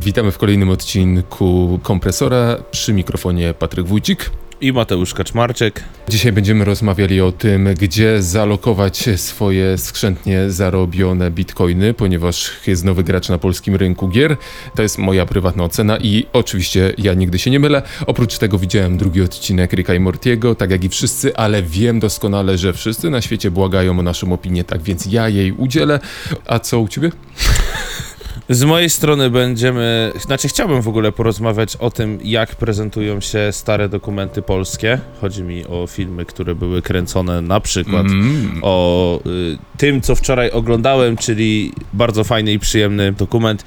Witamy w kolejnym odcinku Kompresora. Przy mikrofonie Patryk Wójcik. I Mateusz Kaczmarczyk. Dzisiaj będziemy rozmawiali o tym, gdzie zalokować swoje skrzętnie zarobione bitcoiny, ponieważ jest nowy gracz na polskim rynku gier. To jest moja prywatna ocena i oczywiście ja nigdy się nie mylę. Oprócz tego widziałem drugi odcinek Ricka i Mortiego, tak jak i wszyscy, ale wiem doskonale, że wszyscy na świecie błagają o naszą opinię, tak więc ja jej udzielę. A co u ciebie? Z mojej strony będziemy, znaczy chciałbym w ogóle porozmawiać o tym, jak prezentują się stare dokumenty polskie. Chodzi mi o filmy, które były kręcone na przykład Mm. o y, tym, co wczoraj oglądałem, czyli bardzo fajny i przyjemny dokument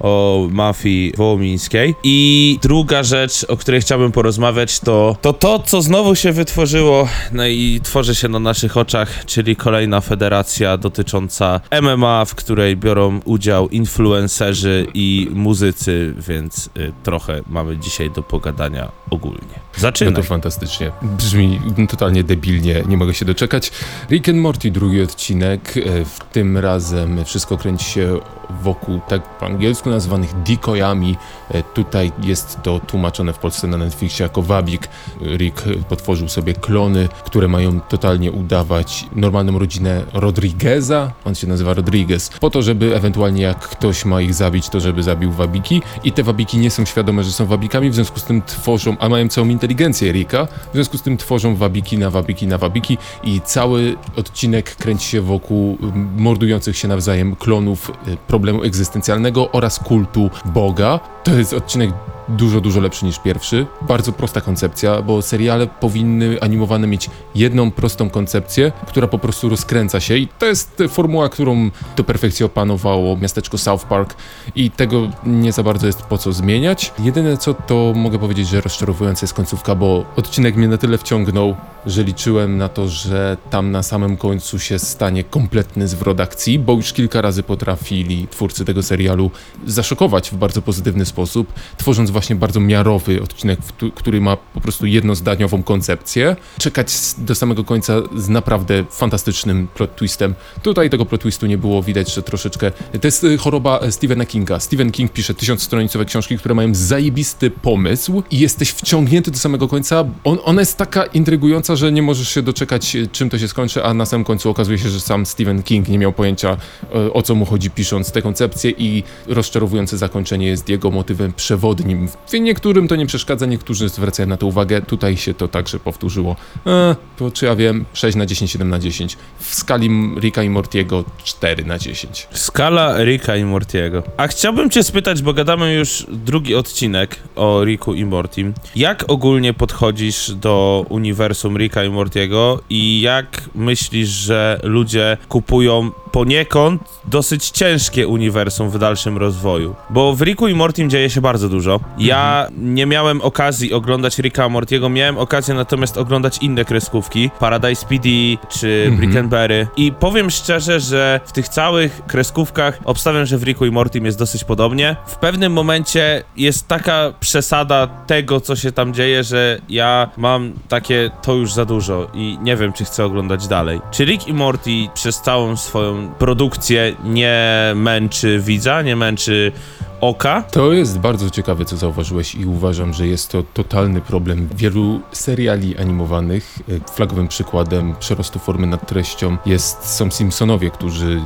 o mafii wołomińskiej. I druga rzecz, o której chciałbym porozmawiać, to to, to co znowu się wytworzyło no i tworzy się na naszych oczach, czyli kolejna federacja dotycząca MMA, w której biorą udział influencerzy i muzycy, więc y, trochę mamy dzisiaj do pogadania ogólnie. No Zaczynamy. to fantastycznie. Brzmi totalnie debilnie, nie mogę się doczekać. Rick and Morty, drugi odcinek. E, W tym razem wszystko kręci się wokół tak po angielsku nazwanych decoyami. E, Tutaj jest to tłumaczone w Polsce na Netflixie jako wabik. Rick potworzył sobie klony, które mają totalnie udawać normalną rodzinę Rodrigueza. On się nazywa Rodriguez. Po to, żeby ewentualnie jak ktoś ma ich zabić, to żeby zabił wabiki. I te wabiki nie są świadome, że są wabikami, w związku z tym tworzą, a mają całą inteligencję Rika, w związku z tym tworzą wabiki na wabiki na wabiki i cały odcinek kręci się wokół mordujących się nawzajem klonów y, problemu egzystencjalnego oraz kultu Boga. To jest odcinek dużo, dużo lepszy niż pierwszy. Bardzo prosta koncepcja, bo seriale powinny animowane mieć jedną prostą koncepcję, która po prostu rozkręca się i to jest formuła, którą do perfekcji opanowało miasteczko South Park i tego nie za bardzo jest po co zmieniać. Jedyne co to mogę powiedzieć, że rozczarowująca jest końcówka, bo odcinek mnie na tyle wciągnął, że liczyłem na to, że tam na samym końcu się stanie kompletny zwrot akcji, bo już kilka razy potrafili twórcy tego serialu zaszokować w bardzo pozytywny sposób, tworząc właśnie bardzo miarowy odcinek, który ma po prostu jednozdaniową koncepcję. Czekać do samego końca z naprawdę fantastycznym plot twistem. Tutaj tego plot twistu nie było, widać, że troszeczkę... To jest y, choroba e, Stephena Kinga. Stephen King pisze tysiącstronicowe książki, które mają zajebisty pomysł i jesteś wciągnięty do samego końca. On, ona jest taka intrygująca, że nie możesz się doczekać, e, czym to się skończy, a na samym końcu okazuje się, że sam Stephen King nie miał pojęcia, e, o co mu chodzi pisząc tę koncepcję i rozczarowujące zakończenie jest jego motywem przewodnim. W niektórym to nie przeszkadza, niektórzy zwracają na to uwagę. Tutaj się to także powtórzyło. E, to czy ja wiem, 6 na 10, 7 na 10. W skali Ricka i Mortiego 4 na 10. Skala Ricka i Mortiego. A chciałbym cię spytać, bo gadamy już drugi odcinek o Ricku i Mortim. Jak ogólnie podchodzisz do uniwersum Ricka i Mortiego i jak myślisz, że ludzie kupują poniekąd dosyć ciężkie uniwersum w dalszym rozwoju? Bo w Ricku i Mortim dzieje się bardzo dużo. Ja nie miałem okazji oglądać Ricka Mortiego, miałem okazję natomiast oglądać inne kreskówki, Paradise PD czy Mhm. Brickenberry i powiem szczerze, że w tych całych kreskówkach obstawiam, że w Ricku i Mortim jest dosyć podobnie. W pewnym momencie jest taka przesada tego, co się tam dzieje, że ja mam takie to już za dużo i nie wiem, czy chcę oglądać dalej. Czy Rick i Morty przez całą swoją produkcję nie męczy widza, nie męczy oka? To jest bardzo ciekawe, co zauważyłeś i uważam, że jest to totalny problem wielu seriali animowanych. E, Flagowym przykładem przerostu formy nad treścią jest, są Simpsonowie, którzy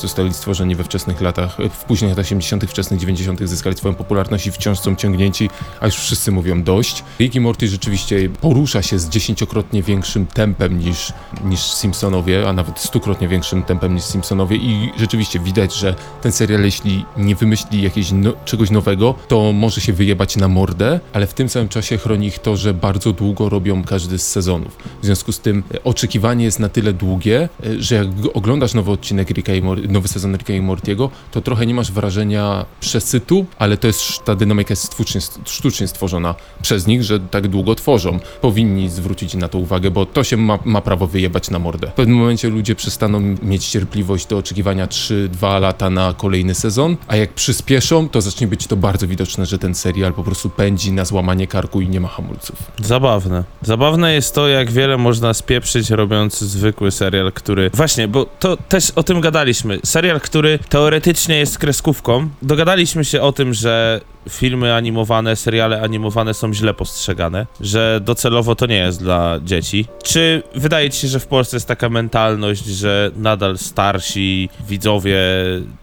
zostali stworzeni we wczesnych latach, e, w późnych latach 80., wczesnych 90., zyskali swoją popularność i wciąż są ciągnięci, a już wszyscy mówią dość. Rick i Morty rzeczywiście porusza się z dziesięciokrotnie większym tempem niż, niż Simpsonowie, a nawet stukrotnie większym tempem niż Simpsonowie i rzeczywiście widać, że ten serial, jeśli nie wymyśli jakiegoś no, czegoś nowego, to może się wyjebać na mordę, ale w tym samym czasie chroni ich to, że bardzo długo robią każdy z sezonów. W związku z tym e, oczekiwanie jest na tyle długie, e, że jak oglądasz nowy odcinek Ricka i nowy sezon Ricka i Mortiego, to trochę nie masz wrażenia przesytu, ale to jest ta dynamika jest sztucznie, sztucznie stworzona przez nich, że tak długo tworzą. Powinni zwrócić na to uwagę, bo to się ma, ma prawo wyjebać na mordę. W pewnym momencie ludzie przestaną mieć cierpliwość do oczekiwania 3-2 lata na kolejny sezon, a jak przyspieszy przyspieszą, to zacznie być to bardzo widoczne, że ten serial po prostu pędzi na złamanie karku i nie ma hamulców. Zabawne. Zabawne jest to, jak wiele można spieprzyć robiąc zwykły serial, który... Właśnie, bo to też o tym gadaliśmy. Serial, który teoretycznie jest kreskówką. Dogadaliśmy się o tym, że filmy animowane, seriale animowane są źle postrzegane, że docelowo to nie jest dla dzieci. Czy wydaje ci się, że w Polsce jest taka mentalność, że nadal starsi widzowie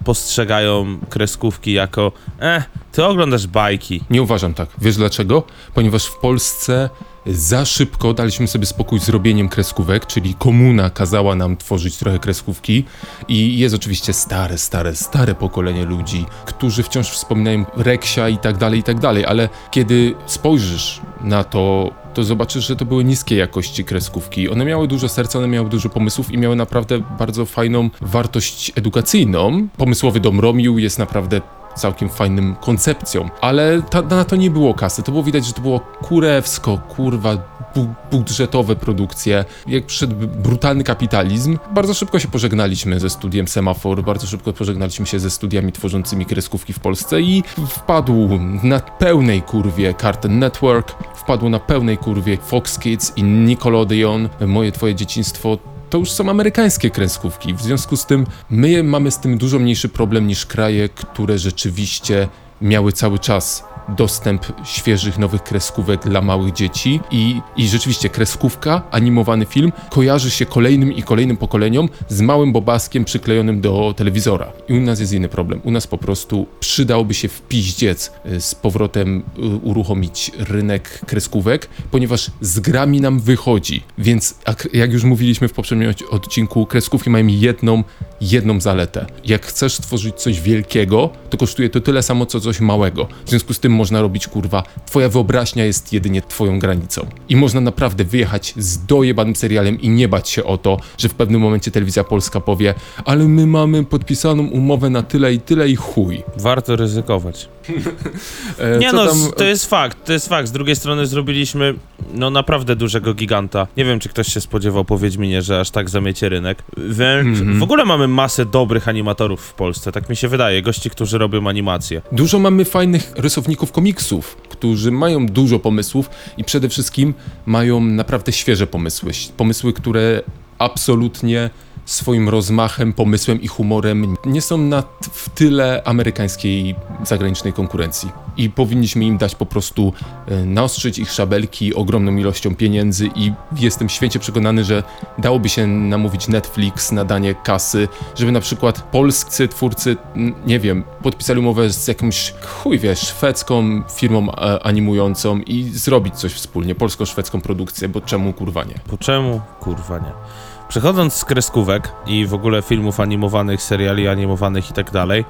postrzegają kreskówki jako eh, ty oglądasz bajki. Nie uważam tak. Wiesz dlaczego? Ponieważ w Polsce za szybko daliśmy sobie spokój z robieniem kreskówek, czyli komuna kazała nam tworzyć trochę kreskówki i jest oczywiście stare, stare, stare pokolenie ludzi, którzy wciąż wspominają Reksia i tak dalej, i tak dalej, ale kiedy spojrzysz na to, to zobaczysz, że to były niskie jakości kreskówki. One miały dużo serca, one miały dużo pomysłów i miały naprawdę bardzo fajną wartość edukacyjną. Pomysłowy Dom Romił jest naprawdę całkiem fajnym koncepcją, ale ta, na to nie było kasy. To było widać, że to było kurewsko, kurwa, bu budżetowe produkcje. Jak przyszedł brutalny kapitalizm, bardzo szybko się pożegnaliśmy ze studiem Semafor, bardzo szybko pożegnaliśmy się ze studiami tworzącymi kreskówki w Polsce i wpadł na pełnej kurwie Cartoon Network, wpadł na pełnej kurwie Fox Kids i Nickelodeon, moje twoje dzieciństwo to już są amerykańskie kreskówki. W związku z tym my mamy z tym dużo mniejszy problem niż kraje, które rzeczywiście miały cały czas dostęp świeżych, nowych kreskówek dla małych dzieci i, i rzeczywiście kreskówka, animowany film kojarzy się kolejnym i kolejnym pokoleniom z małym bobaskiem przyklejonym do telewizora. I u nas jest inny problem. U nas po prostu przydałoby się w piździec y, z powrotem y, uruchomić rynek kreskówek, ponieważ z grami nam wychodzi. Więc jak, już mówiliśmy w poprzednim odc- odcinku, kreskówki mają jedną, jedną zaletę. Jak chcesz stworzyć coś wielkiego, to kosztuje to tyle samo, co coś małego. W związku z tym można robić kurwa. Twoja wyobraźnia jest jedynie twoją granicą. I można naprawdę wyjechać z dojebanym serialem i nie bać się o to, że w pewnym momencie telewizja polska powie, ale my mamy podpisaną umowę na tyle i tyle i chuj. Warto ryzykować. E, Nie no, tam- to jest fakt, to jest fakt. Z drugiej strony zrobiliśmy, no naprawdę dużego giganta. Nie wiem, czy ktoś się spodziewał po Wiedźminie, że aż tak zamiecie rynek. Wręcz, Mhm. W ogóle mamy masę dobrych animatorów w Polsce, tak mi się wydaje. Gości, którzy robią animacje. Dużo mamy fajnych rysowników komiksów, którzy mają dużo pomysłów i przede wszystkim mają naprawdę świeże pomysły. Pomysły, które absolutnie swoim rozmachem, pomysłem i humorem nie są na w tyle amerykańskiej zagranicznej konkurencji. I powinniśmy im dać po prostu e, naostrzyć ich szabelki ogromną ilością pieniędzy i jestem święcie przekonany, że dałoby się namówić Netflix na danie kasy, żeby na przykład polscy twórcy, nie wiem, podpisali umowę z jakąś, chuj wie, szwedzką firmą e, animującą i zrobić coś wspólnie, polsko-szwedzką produkcję, bo czemu kurwa nie? Po czemu? Kurwa nie. Przechodząc z kreskówek i w ogóle filmów animowanych, seriali animowanych i tak dalej,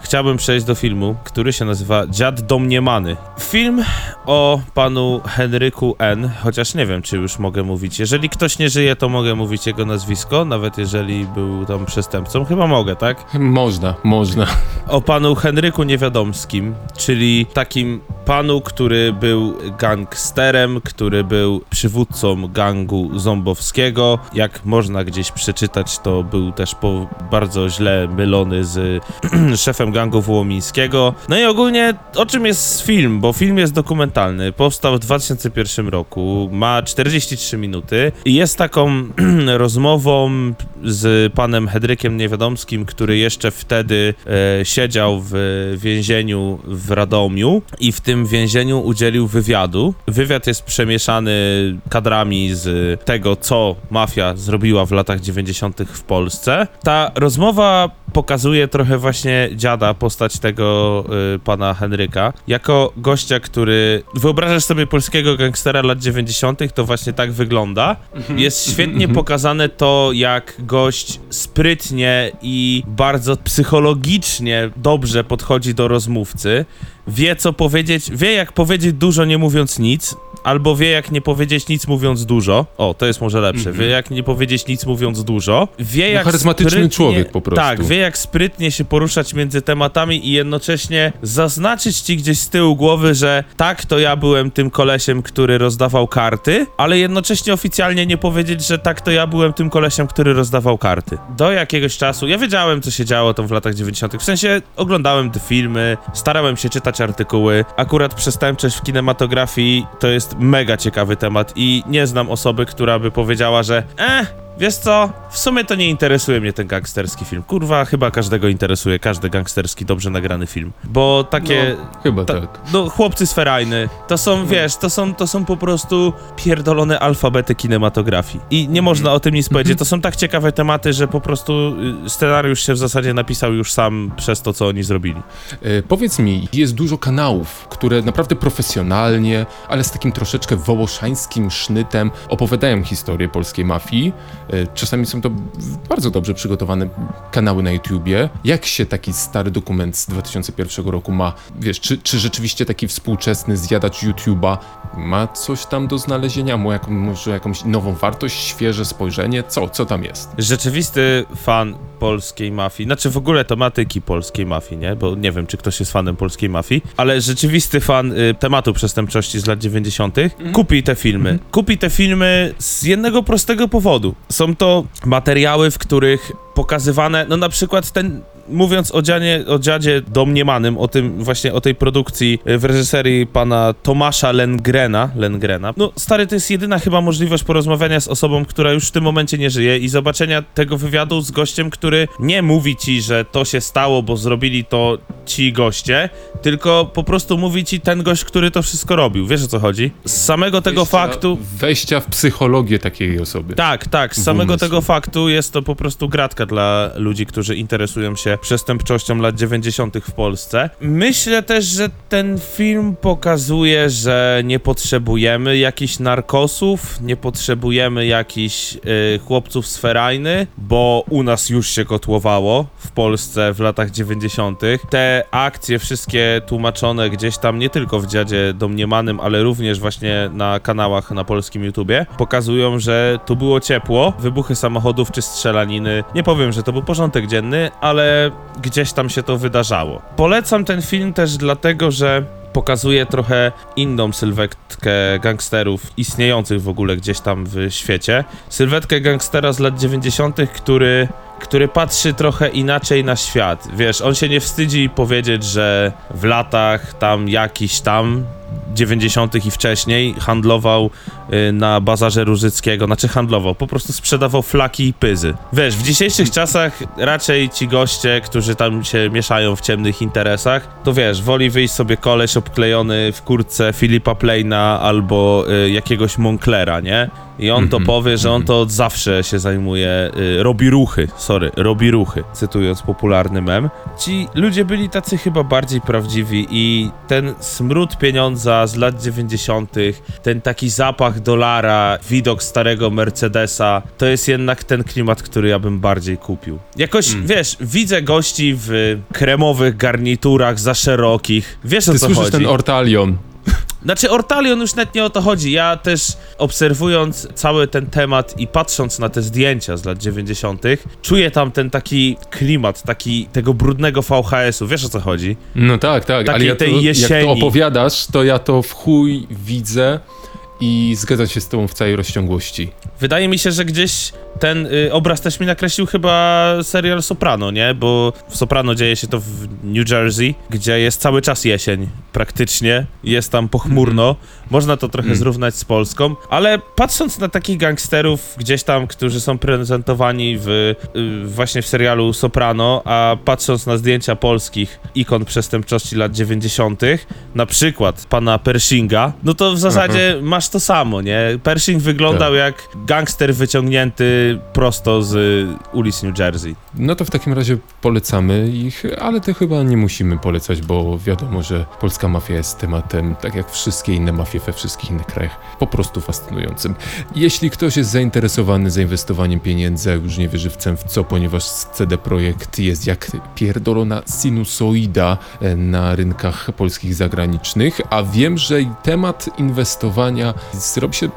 chciałbym przejść do filmu, który się nazywa Dziad Domniemany. Film o panu Henryku N., chociaż nie wiem, czy już mogę mówić. Jeżeli ktoś nie żyje, to mogę mówić jego nazwisko, nawet jeżeli był tam przestępcą. Chyba mogę, tak? Można, można. o panu Henryku Niewiadomskim, czyli takim panu, który był gangsterem, który był przywódcą gangu zombowskiego. Jak można gdzieś przeczytać, to był też po bardzo źle mylony z szefem gangu wołomińskiego. No i ogólnie o czym jest film, bo film jest dokumentalny. Powstał w 2001 roku, ma 43 minuty i jest taką rozmową z panem Henrykiem Niewiadomskim, który jeszcze wtedy e, siedział w więzieniu w Radomiu i w tym więzieniu udzielił wywiadu. Wywiad jest przemieszany kadrami z tego, co mafia zrobiła w latach 90. w Polsce. Ta rozmowa pokazuje trochę właśnie dziada, postać tego y, pana Henryka, jako gościa, który wyobrażasz sobie polskiego gangstera lat 90., to właśnie tak wygląda. Jest świetnie pokazane to, jak gość sprytnie i bardzo psychologicznie dobrze podchodzi do rozmówcy. Wie co powiedzieć, wie jak powiedzieć dużo nie mówiąc nic, albo wie jak nie powiedzieć nic mówiąc dużo. O, to jest może lepsze. Mhm. Wie jak nie powiedzieć nic mówiąc dużo. Wie jak charyzmatyczny sprytnie, człowiek po prostu. Tak, wie jak sprytnie się poruszać między tematami i jednocześnie zaznaczyć ci gdzieś z tyłu głowy, że tak, to ja byłem tym kolesiem, który rozdawał karty, ale jednocześnie oficjalnie nie powiedzieć, że tak, to ja byłem tym kolesiem, który rozdawał karty. Do jakiegoś czasu, ja wiedziałem, co się działo tam w latach 90. W sensie oglądałem te filmy, starałem się czytać artykuły. Akurat przestępczość w kinematografii to jest mega ciekawy temat i nie znam osoby, która by powiedziała, że eh, Wiesz co, w sumie to nie interesuje mnie ten gangsterski film. Kurwa, chyba każdego interesuje każdy gangsterski, dobrze nagrany film. Bo takie... No, chyba ta- tak. No, chłopcy z ferajny, to są, wiesz, to są, to są po prostu pierdolone alfabety kinematografii. I nie można o tym nic powiedzieć. To są tak ciekawe tematy, że po prostu y, scenariusz się w zasadzie napisał już sam przez to, co oni zrobili. E, powiedz mi, jest dużo kanałów, które naprawdę profesjonalnie, ale z takim troszeczkę wołoszańskim sznytem opowiadają historię polskiej mafii. Czasami są to bardzo dobrze przygotowane kanały na YouTubie. Jak się taki stary dokument z 2001 roku ma? Wiesz, czy, czy rzeczywiście taki współczesny zjadacz YouTube'a ma coś tam do znalezienia? Ma jaką, może jakąś nową wartość, świeże spojrzenie? Co, co tam jest? Rzeczywisty fan polskiej mafii, znaczy w ogóle tematyki polskiej mafii, nie? Bo nie wiem, czy ktoś jest fanem polskiej mafii, ale rzeczywisty fan y, tematu przestępczości z lat 90. kupi te filmy. Kupi te filmy z jednego prostego powodu. Są to materiały, w których pokazywane, no na przykład ten mówiąc o, dzianie, o dziadzie domniemanym, o tym właśnie, o tej produkcji y, w reżyserii pana Tomasza Lengrena, Lengrena, no stary, to jest jedyna chyba możliwość porozmawiania z osobą, która już w tym momencie nie żyje i zobaczenia tego wywiadu z gościem, który nie mówi ci, że to się stało, bo zrobili to ci goście, tylko po prostu mówi ci ten gość, który to wszystko robił. Wiesz o co chodzi? Z samego tego Wejścia- faktu... Wejścia w psychologię takiej osoby. Tak, tak. Z samego tego faktu jest to po prostu gratka dla ludzi, którzy interesują się przestępczością lat 90. w Polsce. Myślę też, że ten film pokazuje, że nie potrzebujemy jakichś narkosów, nie potrzebujemy jakichś y, chłopców z ferajny, bo u nas już się kotłowało w Polsce w latach 90. Te akcje wszystkie tłumaczone gdzieś tam nie tylko w dziadzie domniemanym, ale również właśnie na kanałach na polskim YouTubie pokazują, że tu było ciepło, wybuchy samochodów czy strzelaniny. Nie powiem, że to był porządek dzienny, ale gdzieś tam się to wydarzało. Polecam ten film też dlatego, że pokazuje trochę inną sylwetkę gangsterów istniejących w ogóle gdzieś tam w świecie. Sylwetkę gangstera z lat 90., który który patrzy trochę inaczej na świat. Wiesz, on się nie wstydzi powiedzieć, że w latach tam jakiś tam 90. i wcześniej handlował y, na bazarze Różyckiego, znaczy handlował, po prostu sprzedawał flaki i pyzy. Wiesz, w dzisiejszych czasach raczej ci goście, którzy tam się mieszają w ciemnych interesach, to wiesz, woli wyjść sobie koleś obklejony w kurtce Filipa Pleina albo y, jakiegoś Monclera, nie? I on to Mhm, powie, że on to od zawsze się zajmuje, y, robi ruchy, sorry, robi ruchy, cytując popularny mem. Ci ludzie byli tacy chyba bardziej prawdziwi i ten smród pieniądza z lat 90., ten taki zapach dolara, widok starego Mercedesa, to jest jednak ten klimat, który ja bym bardziej kupił. Jakoś, Mm. wiesz, widzę gości w kremowych garniturach za szerokich, wiesz o Ty co słyszysz chodzi. ten Ortalion. Znaczy, Ortalion już nawet nie o to chodzi. Ja też obserwując cały ten temat i patrząc na te zdjęcia z lat 90., czuję tam ten taki klimat, taki tego brudnego VHS-u. Wiesz o co chodzi? No tak, tak, ale Takiej ja to, tej jak jesieni. to opowiadasz, to ja to w chuj widzę i zgadzam się z tobą w całej rozciągłości. Wydaje mi się, że gdzieś ten y, obraz też mi nakreślił chyba serial Soprano, nie? Bo w Soprano dzieje się to w New Jersey, gdzie jest cały czas jesień, praktycznie. Jest tam pochmurno. Można to trochę Mm. zrównać z Polską, ale patrząc na takich gangsterów gdzieś tam, którzy są prezentowani w, y, właśnie w serialu Soprano, a patrząc na zdjęcia polskich ikon przestępczości lat 90., na przykład pana Pershinga, no to w zasadzie masz to samo, nie? Pershing wyglądał jak gangster wyciągnięty prosto z ulic New Jersey. No to w takim razie polecamy ich, ale to chyba nie musimy polecać, bo wiadomo, że polska mafia jest tematem, tak jak wszystkie inne mafie we wszystkich innych krajach, po prostu fascynującym. Jeśli ktoś jest zainteresowany zainwestowaniem pieniędzy, już nie wie żywcem w co, ponieważ CD Projekt jest jak pierdolona sinusoida e, na rynkach polskich zagranicznych, a wiem, że temat inwestowania Robi się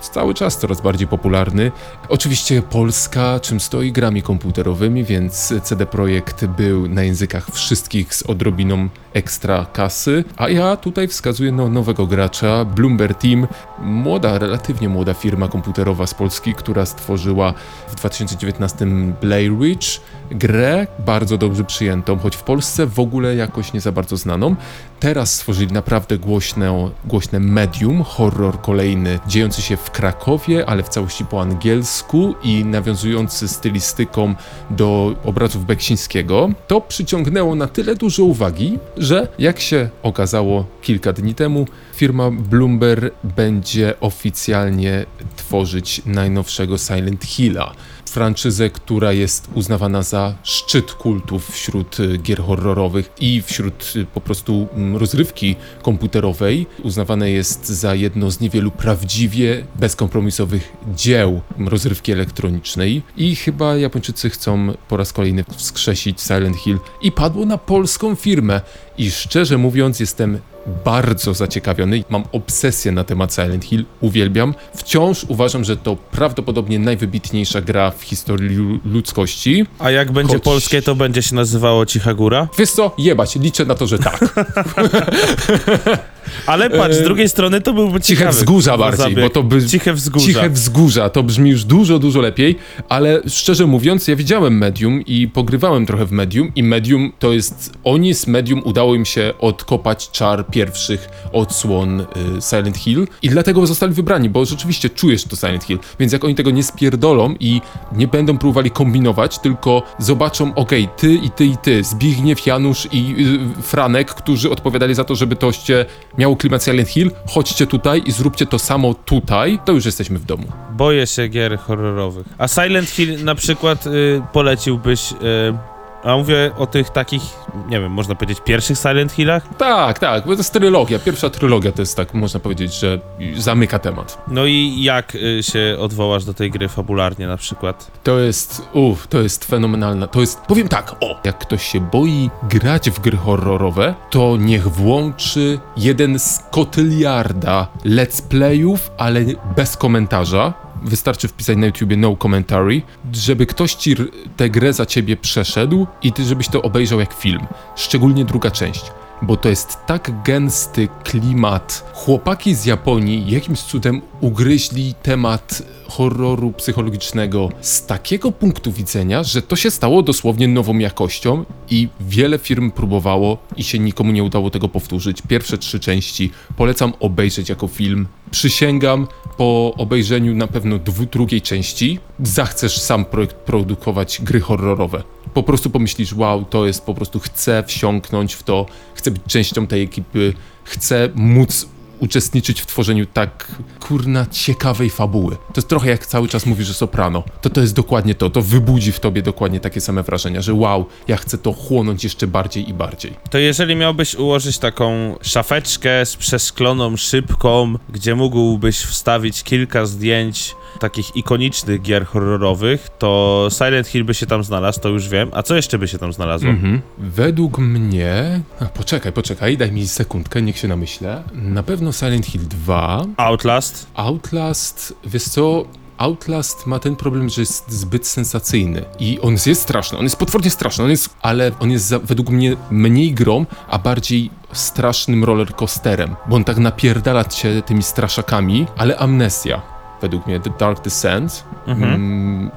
cały czas coraz bardziej popularny. Oczywiście Polska, czym stoi grami komputerowymi, więc CD Projekt był na językach wszystkich z odrobiną ekstra kasy, a ja tutaj wskazuję na nowego gracza, Bloomberg Team, młoda, relatywnie młoda firma komputerowa z Polski, która stworzyła w 2019 Blair Witch, grę bardzo dobrze przyjętą, choć w Polsce w ogóle jakoś nie za bardzo znaną. Teraz stworzyli naprawdę głośne, głośne medium, horror kolejny, dziejący się w Krakowie, ale w całości po angielsku i nawiązujący stylistyką do obrazów Beksińskiego. To przyciągnęło na tyle dużo uwagi, że jak się okazało kilka dni temu, firma Bloomberg będzie oficjalnie tworzyć najnowszego Silent Hilla franczyzę, która jest uznawana za szczyt kultów wśród y, gier horrorowych i wśród y, po prostu mm, rozrywki komputerowej. Uznawane jest za jedno z niewielu prawdziwie bezkompromisowych dzieł rozrywki elektronicznej. I chyba Japończycy chcą po raz kolejny wskrzesić Silent Hill. I padło na polską firmę. I szczerze mówiąc jestem bardzo zaciekawiony. Mam obsesję na temat Silent Hill, uwielbiam. Wciąż uważam, że to prawdopodobnie najwybitniejsza gra w historii lu- ludzkości. A jak będzie Choć- polskie, to będzie się nazywało Cicha Góra? Wiesz co? Jebać, liczę na to, że tak. Ale patrz, z drugiej strony to byłby E, Ciche wzgórza bardziej, zabieg. bo to by... Ciche wzgórza. Ciche wzgórza, to brzmi już dużo, dużo lepiej, ale szczerze mówiąc, ja widziałem Medium i pogrywałem trochę w Medium i Medium to jest, oni z Medium udało im się odkopać czar pierwszych odsłon y, Silent Hill i dlatego zostali wybrani, bo rzeczywiście czujesz to Silent Hill, więc jak oni tego nie spierdolą i nie będą próbowali kombinować, tylko zobaczą, okej, ty i ty i ty, Zbigniew, Janusz i y, Franek, którzy odpowiadali za to, żeby toście miało klimat Silent Hill, chodźcie tutaj i zróbcie to samo tutaj, to już jesteśmy w domu. Boję się gier horrorowych. A Silent Hill na przykład y, poleciłbyś... Y, a mówię o tych takich, nie wiem, można powiedzieć pierwszych Silent Hillach? Tak, tak, bo to jest trylogia. Pierwsza trylogia to jest tak, można powiedzieć, że zamyka temat. No i jak y, się odwołasz do tej gry fabularnie na przykład? To jest, uff, to jest fenomenalna. To jest, powiem tak, o, jak ktoś się boi grać w gry horrorowe, to niech włączy jeden z kotyliarda let's playów, ale bez komentarza. Wystarczy wpisać na YouTubie no commentary, żeby ktoś ci tę grę za ciebie przeszedł i ty żebyś to obejrzał jak film. Szczególnie druga część. Bo to jest tak gęsty klimat. Chłopaki z Japonii jakimś cudem ugryźli temat horroru psychologicznego z takiego punktu widzenia, że to się stało dosłownie nową jakością i wiele firm próbowało i się nikomu nie udało tego powtórzyć. Pierwsze trzy części polecam obejrzeć jako film. Przysięgam, po obejrzeniu na pewno dwu, drugiej części zachcesz sam projekt produkować gry horrorowe. Po prostu pomyślisz, wow, to jest po prostu, chcę wsiąknąć w to, chcę być częścią tej ekipy, chcę móc uczestniczyć w tworzeniu tak, kurna, ciekawej fabuły. To jest trochę jak cały czas mówisz, że Soprano. To to jest dokładnie to, to wybudzi w tobie dokładnie takie same wrażenia, że wow, ja chcę to chłonąć jeszcze bardziej i bardziej. To jeżeli miałbyś ułożyć taką szafeczkę z przeszkloną szybką, gdzie mógłbyś wstawić kilka zdjęć takich ikonicznych gier horrorowych, to Silent Hill by się tam znalazł, to już wiem. A co jeszcze by się tam znalazło? Mhm. Według mnie. A, poczekaj, poczekaj, daj mi sekundkę, niech się namyślę. Na pewno Silent Hill 2. Outlast? Outlast, wiesz co? Outlast ma ten problem, że jest zbyt sensacyjny i on jest straszny, on jest potwornie straszny, on jest, ale on jest za, według mnie mniej grą, a bardziej strasznym rollercoasterem, bo on tak napierdala cię tymi straszakami, ale amnesja, według mnie, The Dark Descent. Mhm. Mm,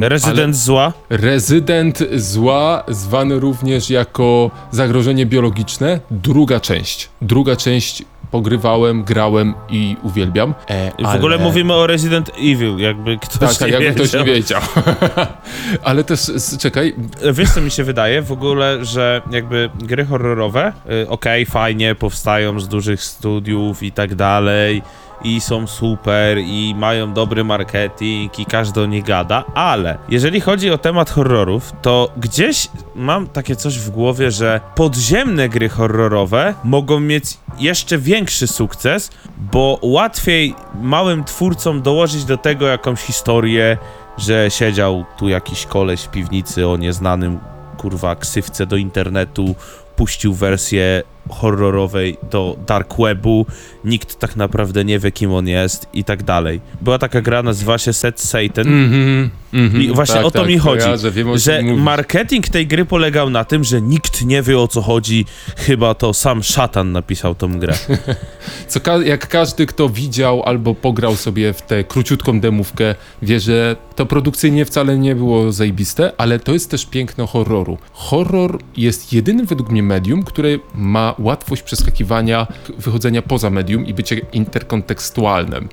Rezydent zła? Rezydent zła, zwany również jako zagrożenie biologiczne, druga część. Druga część pogrywałem, grałem i uwielbiam. E, W ogóle mówimy o Resident Evil, jakby ktoś Tak, tak, nie jakby ktoś wiedział. nie wiedział. Ale też, czekaj, Wiesz co mi się wydaje w ogóle, że jakby gry horrorowe, y, okej, fajnie, powstają z dużych studiów i tak dalej, i są super, i mają dobry marketing, i każdy o nich gada, ale jeżeli chodzi o temat horrorów, to gdzieś mam takie coś w głowie, że podziemne gry horrorowe mogą mieć jeszcze większy sukces, bo łatwiej małym twórcom dołożyć do tego jakąś historię, że siedział tu jakiś koleś w piwnicy o nieznanym kurwa ksywce do internetu, puścił wersję horrorowej do dark webu, nikt tak naprawdę nie wie kim on jest i tak dalej. Była taka gra, nazywa się Set Satan Mhm, mhm, i właśnie tak, o to tak, mi chodzi, kojarzę, wiem, że marketing tej gry polegał na tym, że nikt nie wie o co chodzi, chyba to sam szatan napisał tą grę. Co ka- jak każdy, kto widział albo pograł sobie w tę króciutką demówkę, wie, że to produkcyjnie wcale nie było zajebiste, ale to jest też piękno horroru. Horror jest jedynym według mnie medium, które ma łatwość przeskakiwania, wychodzenia poza medium i bycie interkontekstualnym.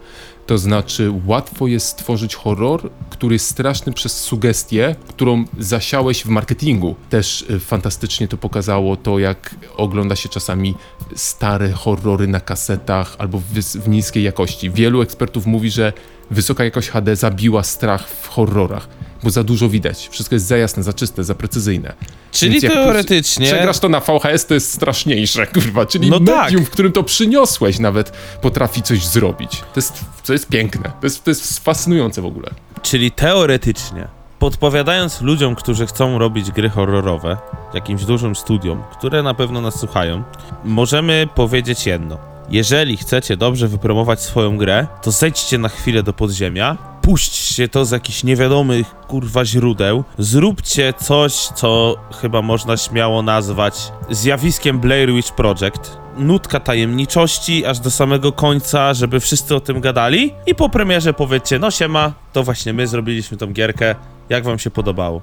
To znaczy, łatwo jest stworzyć horror, który jest straszny przez sugestię, którą zasiałeś w marketingu. Też y, fantastycznie to pokazało to, jak ogląda się czasami stare horrory na kasetach albo w, w niskiej jakości. Wielu ekspertów mówi, że wysoka jakość HD zabiła strach w horrorach, bo za dużo widać. Wszystko jest za jasne, za czyste, za precyzyjne. Czyli teoretycznie... Przegrasz to na VHS, to jest straszniejsze, kurwa. Czyli No medium, tak. w którym to przyniosłeś, nawet potrafi coś zrobić. To jest, to jest piękne. To jest, to jest fascynujące w ogóle. Czyli teoretycznie, podpowiadając ludziom, którzy chcą robić gry horrorowe, jakimś dużym studiom, które na pewno nas słuchają, możemy powiedzieć jedno. Jeżeli chcecie dobrze wypromować swoją grę, to zejdźcie na chwilę do podziemia, puśćcie to z jakichś niewiadomych kurwa źródeł, zróbcie coś, co chyba można śmiało nazwać zjawiskiem Blair Witch Project. Nutka tajemniczości aż do samego końca, żeby wszyscy o tym gadali i po premierze powiedzcie, no siema, to właśnie my zrobiliśmy tą gierkę, jak wam się podobało?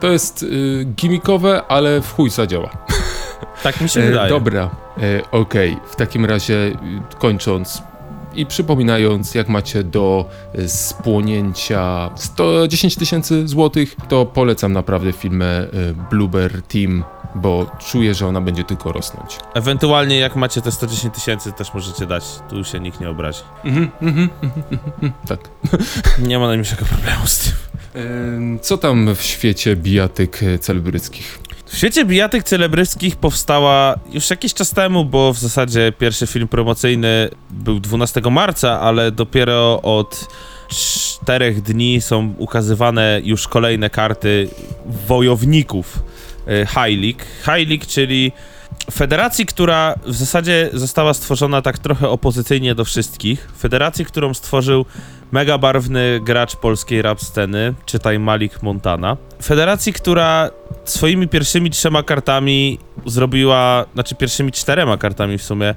To jest y, gimmickowe, ale w chuj zadziała. Tak mi się E, wydaje. dobra, e, okej. W takim razie y, kończąc i przypominając, jak macie do y, spłonięcia 110 tysięcy złotych, to polecam naprawdę filmę y, Blueber Team, bo czuję, że ona będzie tylko rosnąć. Ewentualnie jak macie te 110 tysięcy, też możecie dać, tu się nikt nie obrazi. Tak. Nie ma najmniejszego problemu z tym. Co tam w świecie bijatyk e, celebryckich? W świecie bijatyk celebryckich powstała już jakiś czas temu, bo w zasadzie pierwszy film promocyjny był 12 marca, ale dopiero od czterech dni są ukazywane już kolejne karty wojowników High League. High League, czyli federacji, która w zasadzie została stworzona tak trochę opozycyjnie do wszystkich. Federacji, którą stworzył mega barwny gracz polskiej rap sceny, czytaj Malik Montana. Federacji, która swoimi pierwszymi trzema kartami zrobiła, znaczy pierwszymi czterema kartami w sumie,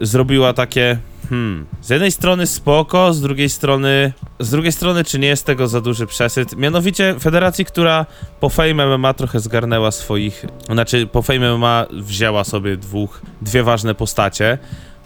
zrobiła takie, hmm, z jednej strony spoko, z drugiej strony, z drugiej strony czy nie jest tego za duży przesyt, mianowicie federacji, która po Fame MMA trochę zgarnęła swoich, znaczy po Fame MMA wzięła sobie dwóch, dwie ważne postacie,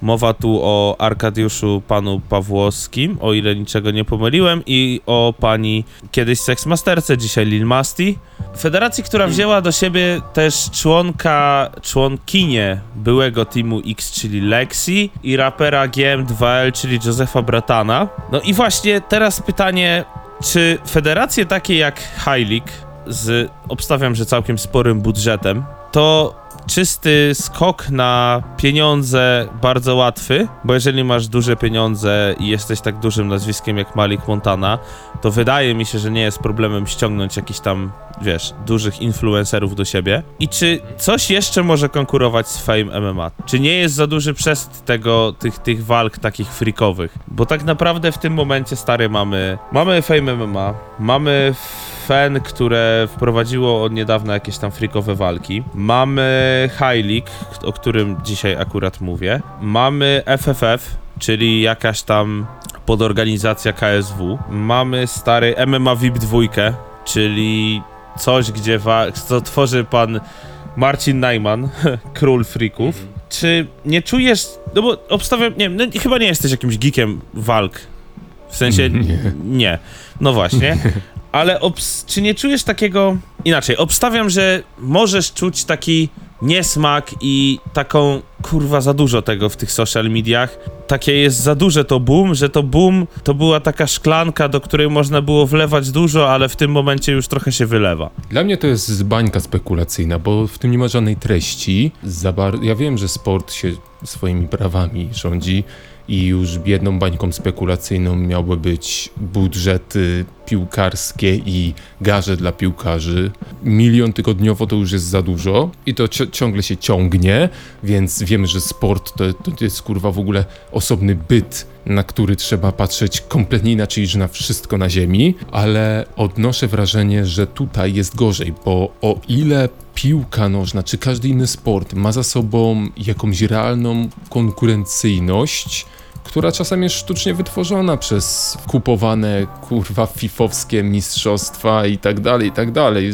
Mowa tu o Arkadiuszu panu Pawłowskim, o ile niczego nie pomyliłem, i o pani kiedyś Sexmasterce, dzisiaj Lil Masti. Federacji, która wzięła do siebie też członka, członkinię byłego Teamu X, czyli Lexi, i rapera GM2L, czyli Josefa Bratana. No i właśnie teraz pytanie, czy federacje takie jak High League, z obstawiam, że całkiem sporym budżetem, to czysty skok na pieniądze bardzo łatwy, bo jeżeli masz duże pieniądze i jesteś tak dużym nazwiskiem jak Malik Montana, to wydaje mi się, że nie jest problemem ściągnąć jakichś tam, wiesz, dużych influencerów do siebie. I czy coś jeszcze może konkurować z Fame MMA? Czy nie jest za duży przesyt tego, tych, tych walk takich freakowych? Bo tak naprawdę w tym momencie, stary, mamy, mamy Fame MMA, mamy FEN, które wprowadziło od niedawna jakieś tam freakowe walki. Mamy High League, o którym dzisiaj akurat mówię. Mamy FFF, czyli jakaś tam podorganizacja KSW. Mamy stary MMA VIP 2, czyli coś, gdzie wa- co tworzy pan Marcin Najman, król freaków. Czy nie czujesz, no bo obstawiam, nie wiem, no, chyba nie jesteś jakimś geekiem walk. W sensie, Nie. nie. No właśnie. Ale obs- czy nie czujesz takiego. Inaczej, obstawiam, że możesz czuć taki niesmak i taką kurwa za dużo tego w tych social mediach. Takie jest za duże to boom, że to boom to była taka szklanka, do której można było wlewać dużo, ale w tym momencie już trochę się wylewa. Dla mnie to jest bańka spekulacyjna, bo w tym nie ma żadnej treści. Za bar- ja wiem, że sport się swoimi prawami rządzi i już jedną bańką spekulacyjną miałby być budżety piłkarskie i garze dla piłkarzy. Milion tygodniowo to już jest za dużo i to ci- ciągle się ciągnie, więc wiemy, że sport to, to jest kurwa w ogóle osobny byt, na który trzeba patrzeć kompletnie inaczej niż na wszystko na ziemi, ale odnoszę wrażenie, że tutaj jest gorzej, bo o ile piłka nożna czy każdy inny sport ma za sobą jakąś realną konkurencyjność, która czasem jest sztucznie wytworzona przez kupowane kurwa fifowskie mistrzostwa i tak dalej, i tak dalej.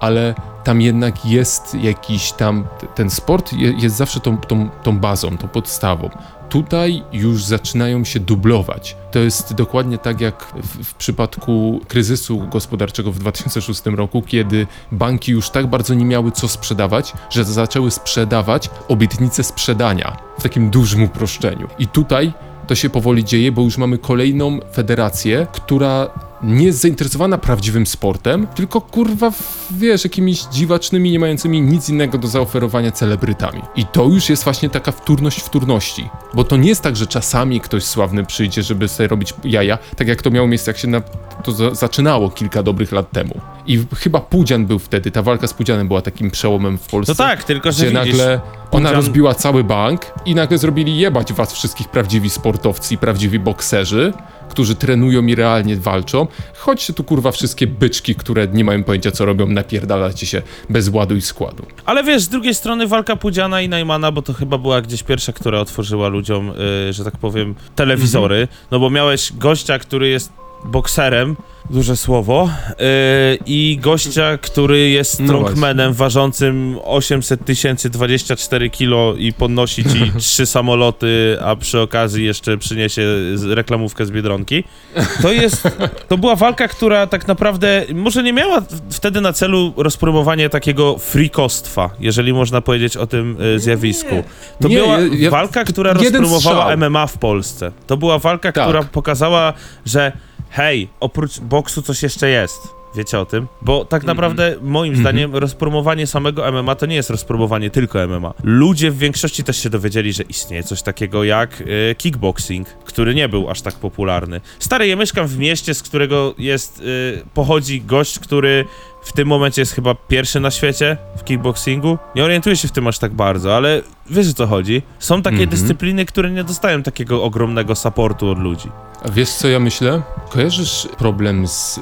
Ale tam jednak jest jakiś tam, ten sport je- jest zawsze tą, tą, tą bazą, tą podstawą. Tutaj już zaczynają się dublować. To jest dokładnie tak jak w, w przypadku kryzysu gospodarczego w 2006 roku, kiedy banki już tak bardzo nie miały co sprzedawać, że zaczęły sprzedawać obietnice sprzedania w takim dużym uproszczeniu. I tutaj to się powoli dzieje, bo już mamy kolejną federację, która nie jest zainteresowana prawdziwym sportem, tylko kurwa, wiesz, jakimiś dziwacznymi, nie mającymi nic innego do zaoferowania celebrytami. I to już jest właśnie taka wtórność wtórności. Bo to nie jest tak, że czasami ktoś sławny przyjdzie, żeby sobie robić jaja, tak jak to miało miejsce, jak się na, to za, zaczynało kilka dobrych lat temu. I chyba Pudzian był wtedy, ta walka z Pudzianem była takim przełomem w Polsce. No tak, tylko że Gdzie widzisz, nagle ona Pudzian- rozbiła cały bank i nagle zrobili jebać was wszystkich prawdziwi sportowcy i prawdziwi bokserzy, którzy trenują i realnie walczą. Chodźcie tu kurwa wszystkie byczki, które nie mają pojęcia co robią, napierdalacie się bez ładu i składu. Ale wiesz, z drugiej strony walka Pudziana i Najmana, bo to chyba była gdzieś pierwsza, która otworzyła ludziom, y, że tak powiem, telewizory. No bo miałeś gościa, który jest bokserem, duże słowo, y, i gościa, który jest No strongmanem ważącym 800 tysięcy, 24 kilo i podnosi ci trzy samoloty, a przy okazji jeszcze przyniesie reklamówkę z Biedronki. To jest, to była walka, która tak naprawdę może nie miała wtedy na celu rozpromowanie takiego frikostwa, jeżeli można powiedzieć o tym y, zjawisku. To Nie, była ja- ja- walka, która rozpromowała strzał. MMA w Polsce. To była walka, Tak. która pokazała, że hej, oprócz boksu coś jeszcze jest. Wiecie o tym? Bo tak Mhm. naprawdę, moim zdaniem, rozpromowanie samego MMA to nie jest rozpromowanie tylko MMA. Ludzie w większości też się dowiedzieli, że istnieje coś takiego jak y, kickboxing, który nie był aż tak popularny. Stary, ja mieszkam w mieście, z którego jest, y, pochodzi gość, który w tym momencie jest chyba pierwszy na świecie w kickboxingu. Nie orientuję się w tym aż tak bardzo, ale wiesz o co chodzi. Są takie Mhm. dyscypliny, które nie dostają takiego ogromnego supportu od ludzi. A wiesz co ja myślę? Kojarzysz problem z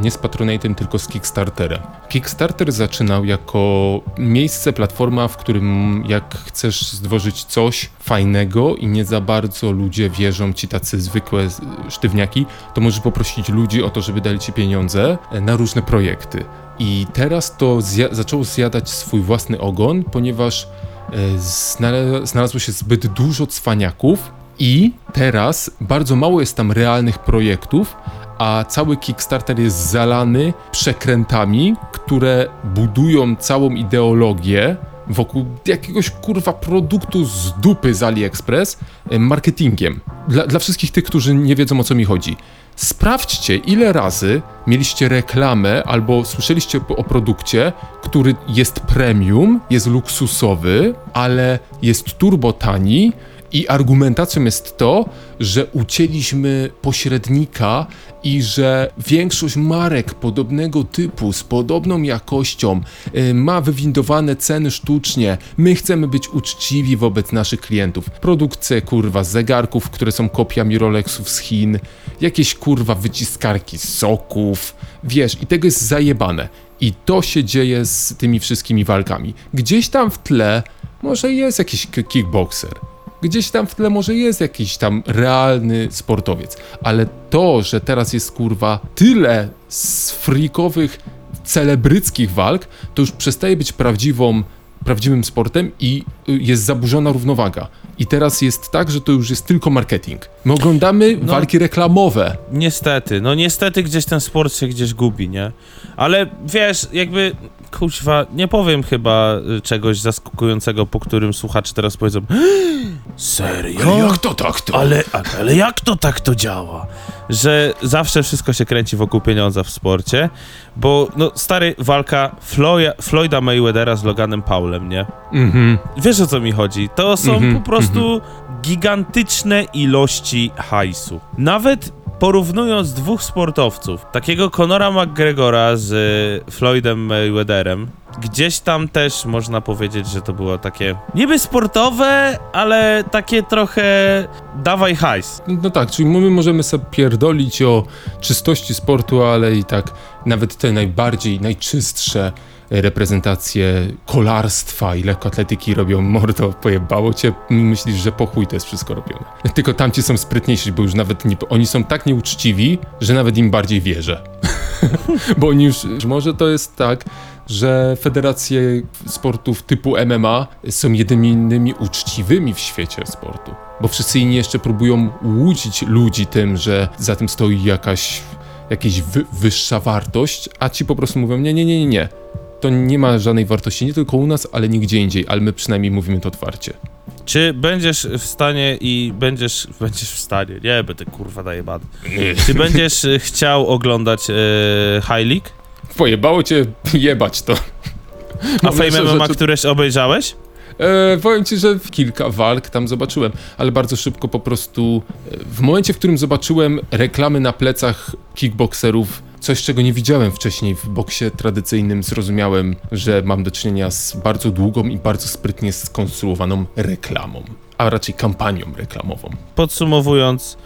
nie z Patronatem, tylko z Kickstarterem. Kickstarter zaczynał jako miejsce, platforma, w którym jak chcesz stworzyć coś fajnego i nie za bardzo ludzie wierzą ci tacy zwykłe sztywniaki, to możesz poprosić ludzi o to, żeby dali ci pieniądze e, na różne projekty. I teraz to zja- zaczęło zjadać swój własny ogon, ponieważ znalazło się zbyt dużo cwaniaków i teraz bardzo mało jest tam realnych projektów, a cały Kickstarter jest zalany przekrętami, które budują całą ideologię wokół jakiegoś kurwa produktu z dupy z AliExpress e, marketingiem. Dla, dla wszystkich tych, którzy nie wiedzą o co mi chodzi. Sprawdźcie, ile razy mieliście reklamę albo słyszeliście o produkcie, który jest premium, jest luksusowy, ale jest turbo tani i argumentacją jest to, że ucięliśmy pośrednika i że większość marek podobnego typu, z podobną jakością, y, ma wywindowane ceny sztucznie. My chcemy być uczciwi wobec naszych klientów. Produkcje kurwa zegarków, które są kopiami Rolexów z Chin, jakieś kurwa wyciskarki soków, wiesz, i tego jest zajebane. I to się dzieje z tymi wszystkimi walkami. Gdzieś tam w tle może jest jakiś kickboxer, gdzieś tam w tle może jest jakiś tam realny sportowiec, ale to, że teraz jest kurwa tyle z freakowych, celebryckich walk, to już przestaje być prawdziwą, prawdziwym sportem i y, jest zaburzona równowaga. I teraz jest tak, że to już jest tylko marketing. My oglądamy No. walki reklamowe. Niestety, no niestety gdzieś ten sport się gdzieś gubi, nie? Ale wiesz, jakby kuźwa, nie powiem chyba y, czegoś zaskakującego, po którym słuchacze teraz powiedzą Serio? Ale jak to tak to? Ale, ale, jak to tak to działa? Że zawsze wszystko się kręci wokół pieniądza w sporcie, bo no stary, walka Floya, Floyda Mayweathera z Loganem Paulem, nie? Mhm. Wiesz o co mi chodzi? To są Mhm, po prostu gigantyczne ilości hajsu. Nawet porównując dwóch sportowców, takiego Conora McGregora z y, Floydem Mayweatherem, gdzieś tam też można powiedzieć, że to było takie niby sportowe, ale takie trochę dawaj hajs. No tak, czyli my możemy sobie pierdolić o czystości sportu, ale i tak nawet te najbardziej, najczystsze reprezentacje kolarstwa i lekkoatletyki robią mordo, pojebało cię, myślisz, że po chuj to jest wszystko robione. Tylko tamci są sprytniejsi, bo już nawet nie, oni są tak nieuczciwi, że nawet im bardziej wierzę. bo oni już, może to jest tak, że federacje sportów typu MMA są jedynymi uczciwymi w świecie sportu. Bo wszyscy inni jeszcze próbują łudzić ludzi tym, że za tym stoi jakaś, jakaś wy, wyższa wartość, a ci po prostu mówią, nie, nie, nie, nie, nie. To nie ma żadnej wartości, nie tylko u nas, ale nigdzie indziej, ale my przynajmniej mówimy to otwarcie. Czy będziesz w stanie i będziesz, będziesz w stanie, nie będę kurwa daje bad. Czy będziesz y, chciał oglądać y, High League? Pojebało cię jebać to. A Fame MMA, któreś obejrzałeś? E, powiem ci, że kilka walk tam zobaczyłem, ale bardzo szybko po prostu. e, W momencie, w którym zobaczyłem reklamy na plecach kickboxerów, coś czego nie widziałem wcześniej w boksie tradycyjnym, zrozumiałem, że mam do czynienia z bardzo długą i bardzo sprytnie skonstruowaną reklamą, a raczej kampanią reklamową. Podsumowując,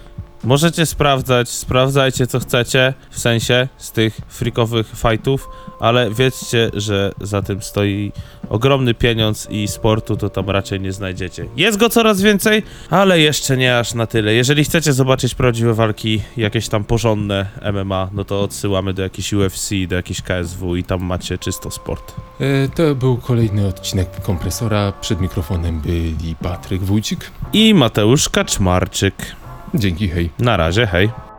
możecie sprawdzać, sprawdzajcie co chcecie, w sensie z tych freakowych fightów, ale wiedzcie, że za tym stoi ogromny pieniądz i sportu to tam raczej nie znajdziecie. Jest go coraz więcej, ale jeszcze nie aż na tyle. Jeżeli chcecie zobaczyć prawdziwe walki, jakieś tam porządne MMA, no to odsyłamy do jakiejś UFC, do jakiejś KSW i tam macie czysto sport. E, to był kolejny odcinek kompresora. Przed mikrofonem byli Patryk Wójcik. I Mateusz Kaczmarczyk. Dzięki, hej. Na razie, hej.